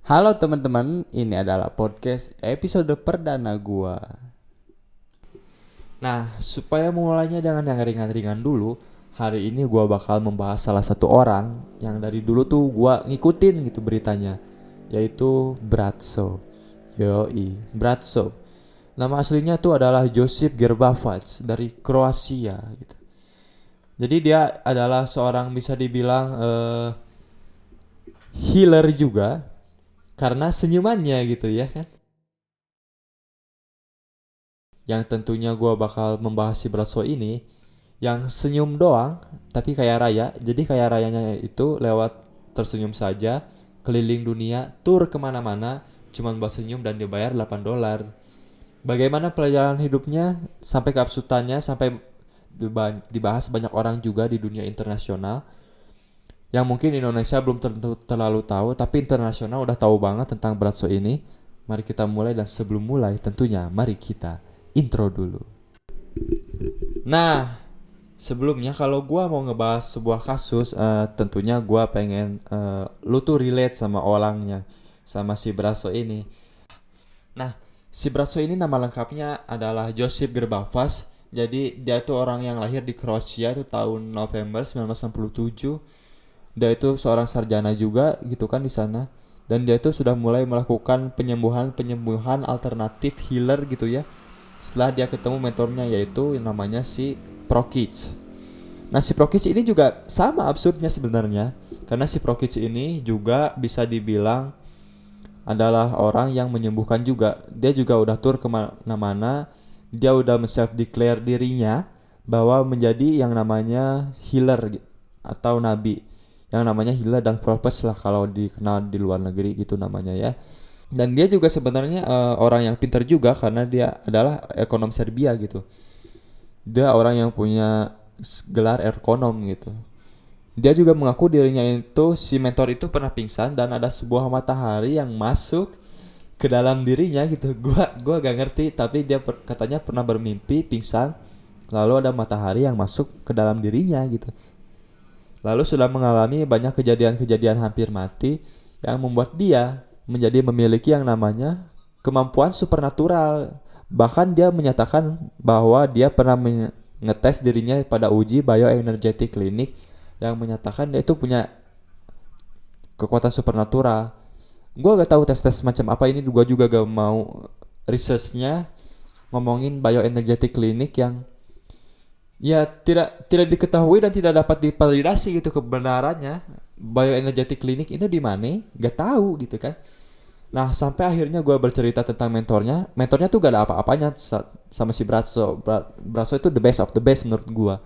Halo teman-teman, ini adalah podcast episode perdana gua. Nah, supaya mulainya dengan yang ringan-ringan dulu, hari ini gua bakal membahas salah satu orang yang dari dulu tuh gua ngikutin gitu beritanya, yaitu Bratso. Yoi, Bratso. Nama aslinya tuh adalah Josip Gerbavac dari Kroasia gitu. Jadi dia adalah seorang bisa dibilang eh, healer juga karena senyumannya gitu ya kan. Yang tentunya gua bakal membahas si Bratso ini yang senyum doang tapi kayak raya. Jadi kayak rayanya itu lewat tersenyum saja keliling dunia tur ke mana-mana cuman buat senyum dan dibayar 8 dolar. Bagaimana pelajaran hidupnya sampai keabsutannya sampai diba- dibahas banyak orang juga di dunia internasional yang mungkin Indonesia belum tentu terlalu tahu tapi internasional udah tahu banget tentang Bratso ini. Mari kita mulai dan sebelum mulai tentunya mari kita intro dulu. Nah, sebelumnya kalau gua mau ngebahas sebuah kasus eh, tentunya gua pengen eh, lu tuh relate sama orangnya sama si Bratso ini. Nah, si Bratso ini nama lengkapnya adalah Josip Gerbavas. Jadi dia itu orang yang lahir di Kroasia itu tahun November 1967. Dia itu seorang sarjana juga gitu kan di sana. Dan dia itu sudah mulai melakukan penyembuhan-penyembuhan alternatif healer gitu ya. Setelah dia ketemu mentornya yaitu yang namanya si Prokic. Nah si Prokic ini juga sama absurdnya sebenarnya. Karena si Prokic ini juga bisa dibilang adalah orang yang menyembuhkan juga. Dia juga udah tur ke mana-mana. Dia udah self declare dirinya bahwa menjadi yang namanya healer atau nabi. Yang namanya healer dan prophet lah kalau dikenal di luar negeri gitu namanya ya. Dan dia juga sebenarnya eh, orang yang pintar juga karena dia adalah ekonom Serbia gitu. Dia orang yang punya gelar ekonom gitu. Dia juga mengaku dirinya itu si mentor itu pernah pingsan dan ada sebuah matahari yang masuk ke dalam dirinya gitu. Gua gua gak ngerti tapi dia per- katanya pernah bermimpi pingsan lalu ada matahari yang masuk ke dalam dirinya gitu. Lalu sudah mengalami banyak kejadian-kejadian hampir mati yang membuat dia menjadi memiliki yang namanya kemampuan supernatural. Bahkan dia menyatakan bahwa dia pernah men- ngetes dirinya pada uji bioenergetic clinic yang menyatakan dia itu punya kekuatan supernatural. Gua gak tahu tes-tes macam apa ini gua juga gak mau researchnya ngomongin bioenergetic clinic yang ya tidak tidak diketahui dan tidak dapat divalidasi gitu kebenarannya. Bioenergetic clinic itu di mana? Gak tahu gitu kan. Nah sampai akhirnya gua bercerita tentang mentornya. Mentornya tuh gak ada apa-apanya. Sa- sama si Bratso Bra- Bratso itu the best of the best menurut gua.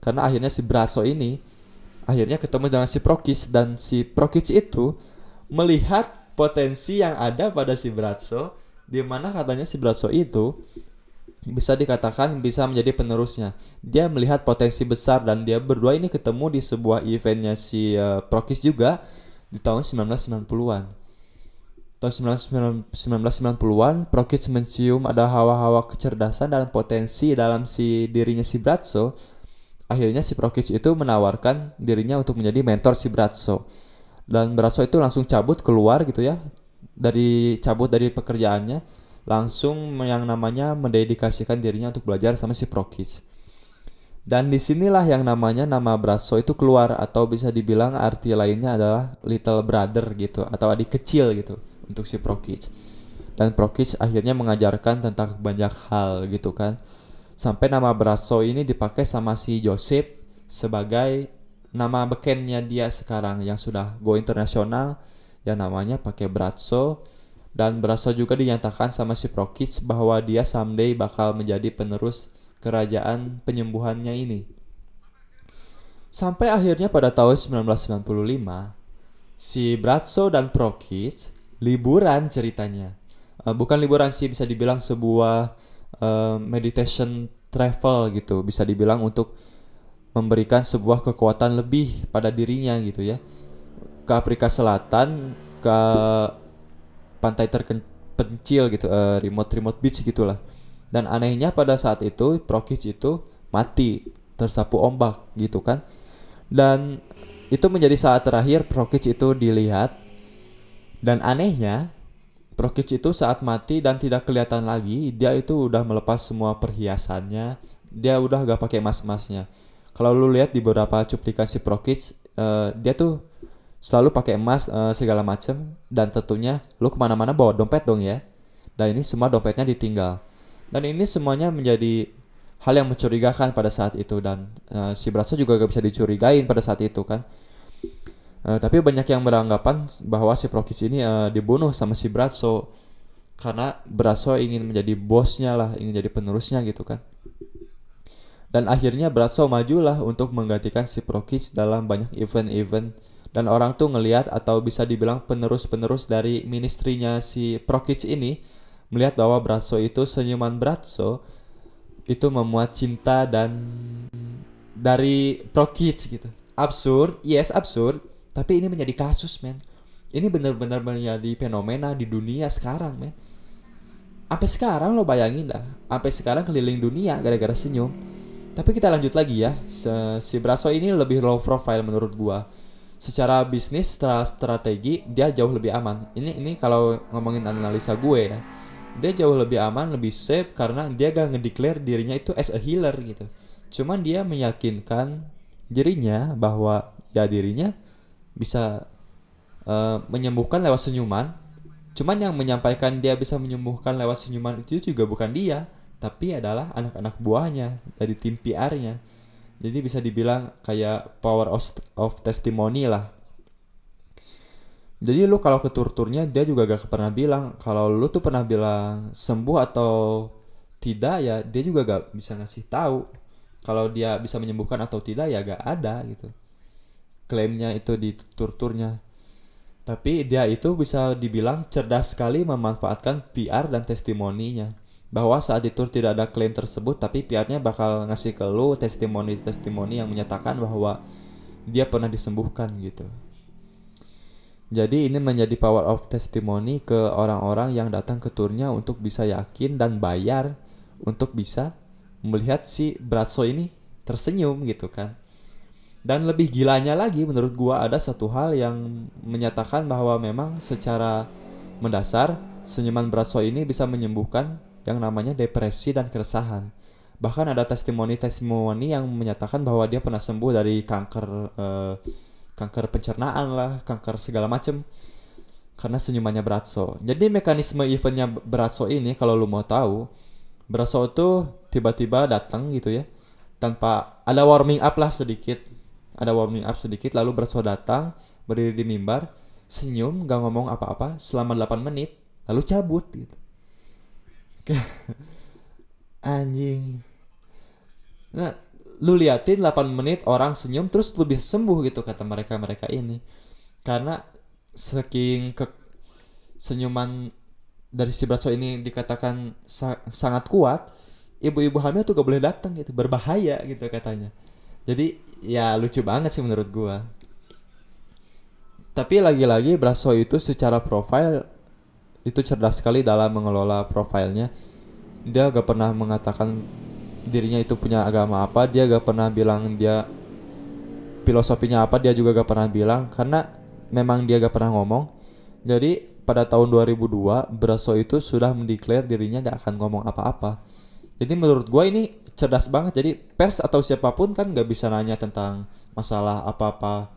Karena akhirnya si Bratso ini akhirnya ketemu dengan si Prokic dan si Prokic itu melihat potensi yang ada pada si Bratso di mana katanya si Bratso itu bisa dikatakan bisa menjadi penerusnya. Dia melihat potensi besar dan dia berdua ini ketemu di sebuah eventnya si eh, Prokis juga di tahun 1990-an. Tahun 19 1990-an, Prokis mencium ada hawa-hawa kecerdasan dan potensi dalam si dirinya si Bratso. Akhirnya si Prokis itu menawarkan dirinya untuk menjadi mentor si Bratso. Dan Bratso itu langsung cabut keluar gitu ya. Dari cabut dari pekerjaannya langsung yang namanya mendedikasikan dirinya untuk belajar sama si Prokic. Dan di sinilah yang namanya nama Bratso itu keluar atau bisa dibilang arti lainnya adalah little brother gitu atau adik kecil gitu untuk si Prokic. Dan Prokic akhirnya mengajarkan tentang banyak hal gitu kan. Sampai nama Bratso ini dipakai sama si Joseph sebagai nama bekennya dia sekarang yang sudah go internasional yang namanya pakai Bratso dan Brasso juga dinyatakan sama si Prokic bahwa dia someday bakal menjadi penerus kerajaan penyembuhannya ini. Sampai akhirnya pada tahun 1995, si Bratso dan Prokic liburan ceritanya. Eh, bukan liburan sih bisa dibilang sebuah eh, meditation travel gitu, bisa dibilang untuk memberikan sebuah kekuatan lebih pada dirinya gitu ya. Ke Afrika Selatan, ke pantai terpencil gitu, eh, remote remote beach gitulah. Dan anehnya pada saat itu Prokic itu mati tersapu ombak gitu kan. Dan itu menjadi saat terakhir Prokic itu dilihat Dan anehnya, Prokic itu saat mati dan tidak kelihatan lagi, dia itu udah melepas semua perhiasannya, dia udah gak pakai emas-emasnya. Kalau lu lihat di beberapa cuplikan si Prokic, uh, dia tuh selalu pakai emas uh, segala macem dan tentunya lu ke mana-mana bawa dompet dong ya. Dan ini semua dompetnya ditinggal. Dan ini semuanya menjadi hal yang mencurigakan pada saat itu dan uh, si Brasso juga gak bisa dicurigain pada saat itu kan. Uh, tapi banyak yang beranggapan bahwa si Prokis ini uh, dibunuh sama si Brasso karena Brasso ingin menjadi bosnya lah, ingin jadi penerusnya gitu kan. Dan akhirnya Brasso majulah untuk menggantikan si Prokis dalam banyak event-event dan orang tuh ngelihat atau bisa dibilang penerus-penerus dari ministrinya si Prokis ini melihat bahwa Brasso itu senyuman Brasso itu memuat cinta dan dari Prokis gitu. Absurd, yes absurd, tapi ini menjadi kasus, men. Ini benar-benar menjadi fenomena di dunia sekarang, men. Sampai sekarang lo bayangin dah, sampai sekarang keliling dunia gara-gara senyum. Tapi kita lanjut lagi ya. Si Braso ini lebih low profile menurut gua. Secara bisnis, secara strategi dia jauh lebih aman. Ini ini kalau ngomongin analisa gue ya. Dia jauh lebih aman, lebih safe karena dia gak ngedeclare dirinya itu as a healer gitu. Cuman dia meyakinkan dirinya bahwa ya dirinya bisa uh, menyembuhkan lewat senyuman. Cuman yang menyampaikan dia bisa menyembuhkan lewat senyuman itu juga bukan dia, tapi adalah anak-anak buahnya dari tim PR-nya. Jadi bisa dibilang kayak power of, of testimony lah. Jadi lu kalau ke tur-turnya dia juga gak pernah bilang kalau lu tuh pernah bilang sembuh atau tidak ya dia juga gak bisa ngasih tahu kalau dia bisa menyembuhkan atau tidak ya gak ada gitu klaimnya itu di tur-turnya. Tapi dia itu bisa dibilang cerdas sekali memanfaatkan PR dan testimoninya. Bahwa saat di tour tidak ada klaim tersebut, tapi PR-nya bakal ngasih ke lu testimoni-testimoni yang menyatakan bahwa dia pernah disembuhkan gitu. Jadi ini menjadi power of testimony ke orang-orang yang datang ke turnya untuk bisa yakin dan bayar untuk bisa melihat si Bratso ini tersenyum gitu kan. Dan lebih gilanya lagi menurut gua ada satu hal yang menyatakan bahwa memang secara mendasar senyuman Brasso ini bisa menyembuhkan yang namanya depresi dan keresahan. Bahkan ada testimoni-testimoni yang menyatakan bahwa dia pernah sembuh dari kanker eh, kanker pencernaan lah, kanker segala macem karena senyumannya Bratso. Jadi mekanisme eventnya Bratso ini kalau lu mau tahu, Bratso itu tiba-tiba datang gitu ya, tanpa ada warming up lah sedikit ada warming up sedikit lalu Bradshaw datang berdiri di mimbar senyum gak ngomong apa-apa selama 8 menit lalu cabut gitu anjing. Nah lu liatin 8 menit orang senyum terus lu bisa sembuh gitu kata mereka mereka ini. Karena saking ke senyuman dari si Bradshaw ini dikatakan sa sangat kuat ibu-ibu hamil tuh gak boleh datang gitu berbahaya gitu katanya. Jadi ya lucu banget sih menurut gua. Tapi lagi-lagi Brasso itu secara profil itu cerdas sekali dalam mengelola profilnya. Dia gak pernah mengatakan dirinya itu punya agama apa dia gak pernah bilang dia filosofinya apa dia juga gak pernah bilang karena memang dia gak pernah ngomong. Jadi pada tahun 2002 Brasso itu sudah mendeklar dirinya gak akan ngomong apa-apa. Jadi menurut gue ini cerdas banget. Jadi pers atau siapa pun kan nggak bisa nanya tentang masalah apa-apa.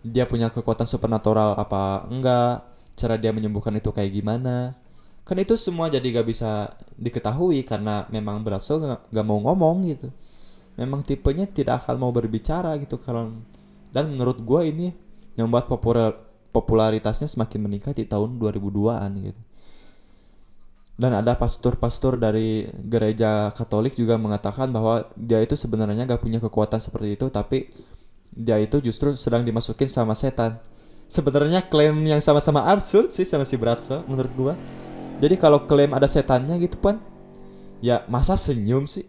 Dia punya kekuatan supernatural apa enggak cara dia menyembuhkan itu kayak gimana. Kan itu semua jadi gak bisa diketahui karena memang Brasso gak, gak mau ngomong gitu. Memang tipenya tidak akan mau berbicara gitu kalau dan menurut gue ini yang membuat populer popularitasnya semakin meningkat di tahun 2002an gitu. Dan ada pastor-pastor dari gereja Katolik juga mengatakan bahwa dia itu sebenarnya gak punya kekuatan seperti itu tapi dia itu justru sedang dimasukin sama setan sebenarnya klaim yang sama-sama absurd sih sama si Bratso menurut gua. Jadi kalau klaim ada setannya gitu pun ya masa senyum sih?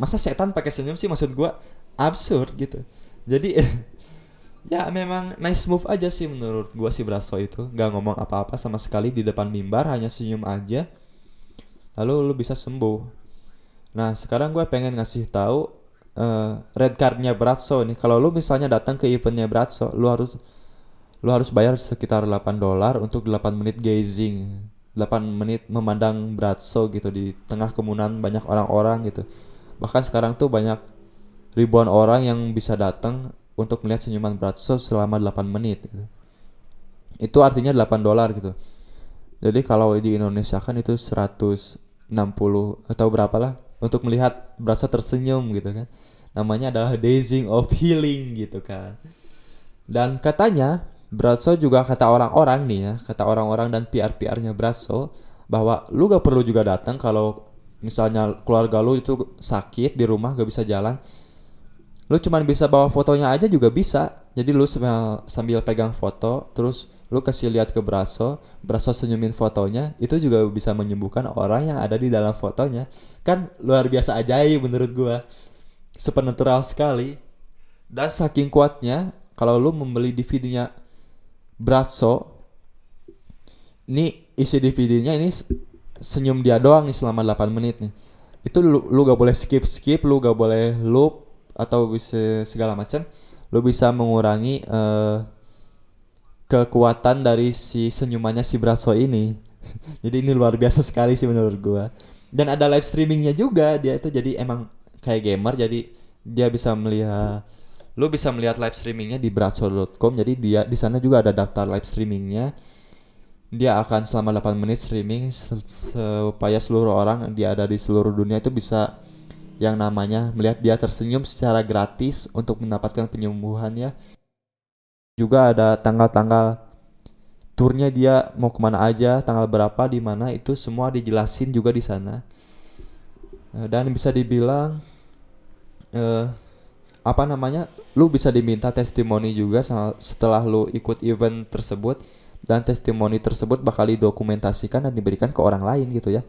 Masa setan pakai senyum sih maksud gua? Absurd gitu. Jadi ya memang nice move aja sih menurut gua si Brasso itu. Nggak ngomong apa-apa sama sekali di depan mimbar hanya senyum aja. Lalu lu bisa sembuh. Nah sekarang gua pengen ngasih tahu uh, red cardnya Brasso nih. Kalau lu misalnya datang ke eventnya Brasso lu harus lu harus bayar sekitar 8 dolar untuk 8 menit gazing. 8 menit memandang Bratso gitu di tengah kemunan banyak orang-orang gitu. Bahkan sekarang tuh banyak ribuan orang yang bisa datang untuk melihat senyuman Bratso selama 8 menit gitu. itu artinya 8 dolar gitu. Jadi kalau di Indonesia kan itu 160 atau berapa lah untuk melihat Bratso tersenyum gitu kan. Namanya adalah dazing of healing gitu kan. Dan katanya Bratso juga kata orang-orang nih ya, kata orang-orang dan PR-PR-nya Bratso bahwa lu gak perlu juga datang kalau misalnya keluarga lu itu sakit di rumah gak bisa jalan. Lu cuman bisa bawa fotonya aja juga bisa. Jadi lu sambil, sambil pegang foto terus lu kasih lihat ke Braso, Braso senyumin fotonya, itu juga bisa menyembuhkan orang yang ada di dalam fotonya. Kan luar biasa ajaib menurut gua. Supernatural sekali. Dan saking kuatnya, kalau lu membeli DVD-nya Bratso ini isi DVD-nya ini senyum dia doang nih selama 8 menit nih. Itu lu, lu gak boleh skip skip, lu gak boleh loop atau bisa segala macam. Lu bisa mengurangi uh, kekuatan dari si senyumannya si Bratso ini. jadi ini luar biasa sekali sih menurut gua. Dan ada live streamingnya juga dia itu jadi emang kayak gamer jadi dia bisa melihat lu bisa melihat live streamingnya di bratso.com jadi dia di sana juga ada daftar live streamingnya. Dia akan selama 8 menit streaming supaya seluruh orang dia ada di seluruh dunia itu bisa yang namanya melihat dia tersenyum secara gratis untuk mendapatkan penyembuhan ya juga ada tanggal-tanggal turnya dia mau ke mana aja tanggal berapa di mana itu semua dijelasin juga di sana. Eh, dan bisa dibilang uh, apa namanya lu bisa diminta testimoni juga setelah lu ikut event tersebut dan testimoni tersebut bakal didokumentasikan dan diberikan ke orang lain gitu ya.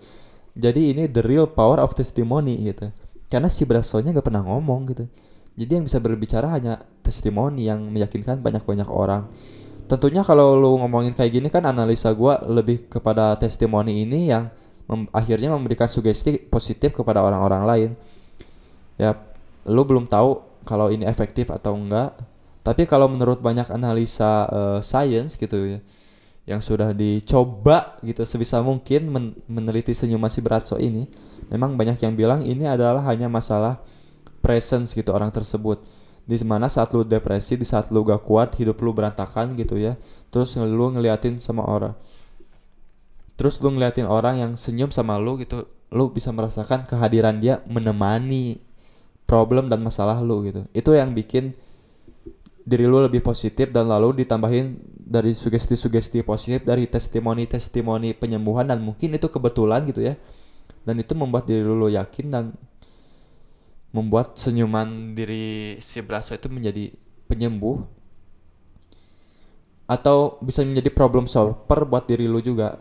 Jadi ini the real power of testimony gitu. Karena si brasonya gak pernah ngomong gitu. Jadi yang bisa berbicara hanya testimoni yang meyakinkan banyak-banyak orang. Tentunya kalau lu ngomongin kayak gini kan analisa gua lebih kepada testimoni ini yang mem akhirnya memberikan sugesti positif kepada orang-orang lain. Ya lu belum tahu kalau ini efektif atau enggak. Tapi kalau menurut banyak analisa uh, science gitu ya, yang sudah dicoba gitu sebisa mungkin men meneliti senyum masih beratso ini, memang banyak yang bilang ini adalah hanya masalah presence gitu orang tersebut. Di mana saat lu depresi, di saat lu gak kuat, hidup lu berantakan gitu ya. Terus lu ngeliatin sama orang. Terus lu ngeliatin orang yang senyum sama lu gitu, lu bisa merasakan kehadiran dia menemani problem dan masalah lu gitu. Itu yang bikin diri lu lebih positif dan lalu ditambahin dari sugesti-sugesti positif dari testimoni-testimoni penyembuhan dan mungkin itu kebetulan gitu ya. Dan itu membuat diri lu yakin dan membuat senyuman diri si Braso itu menjadi penyembuh. Atau bisa menjadi problem solver buat diri lu juga.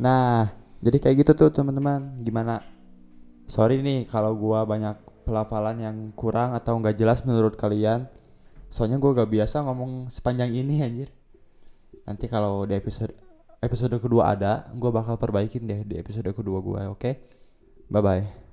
Nah jadi kayak gitu tuh teman-teman. Gimana sorry nih kalau gua banyak pelafalan yang kurang atau nggak jelas menurut kalian soalnya gua gak biasa ngomong sepanjang ini anjir nanti kalau di episode episode kedua ada gua bakal perbaikin deh di episode kedua gua oke okay? bye bye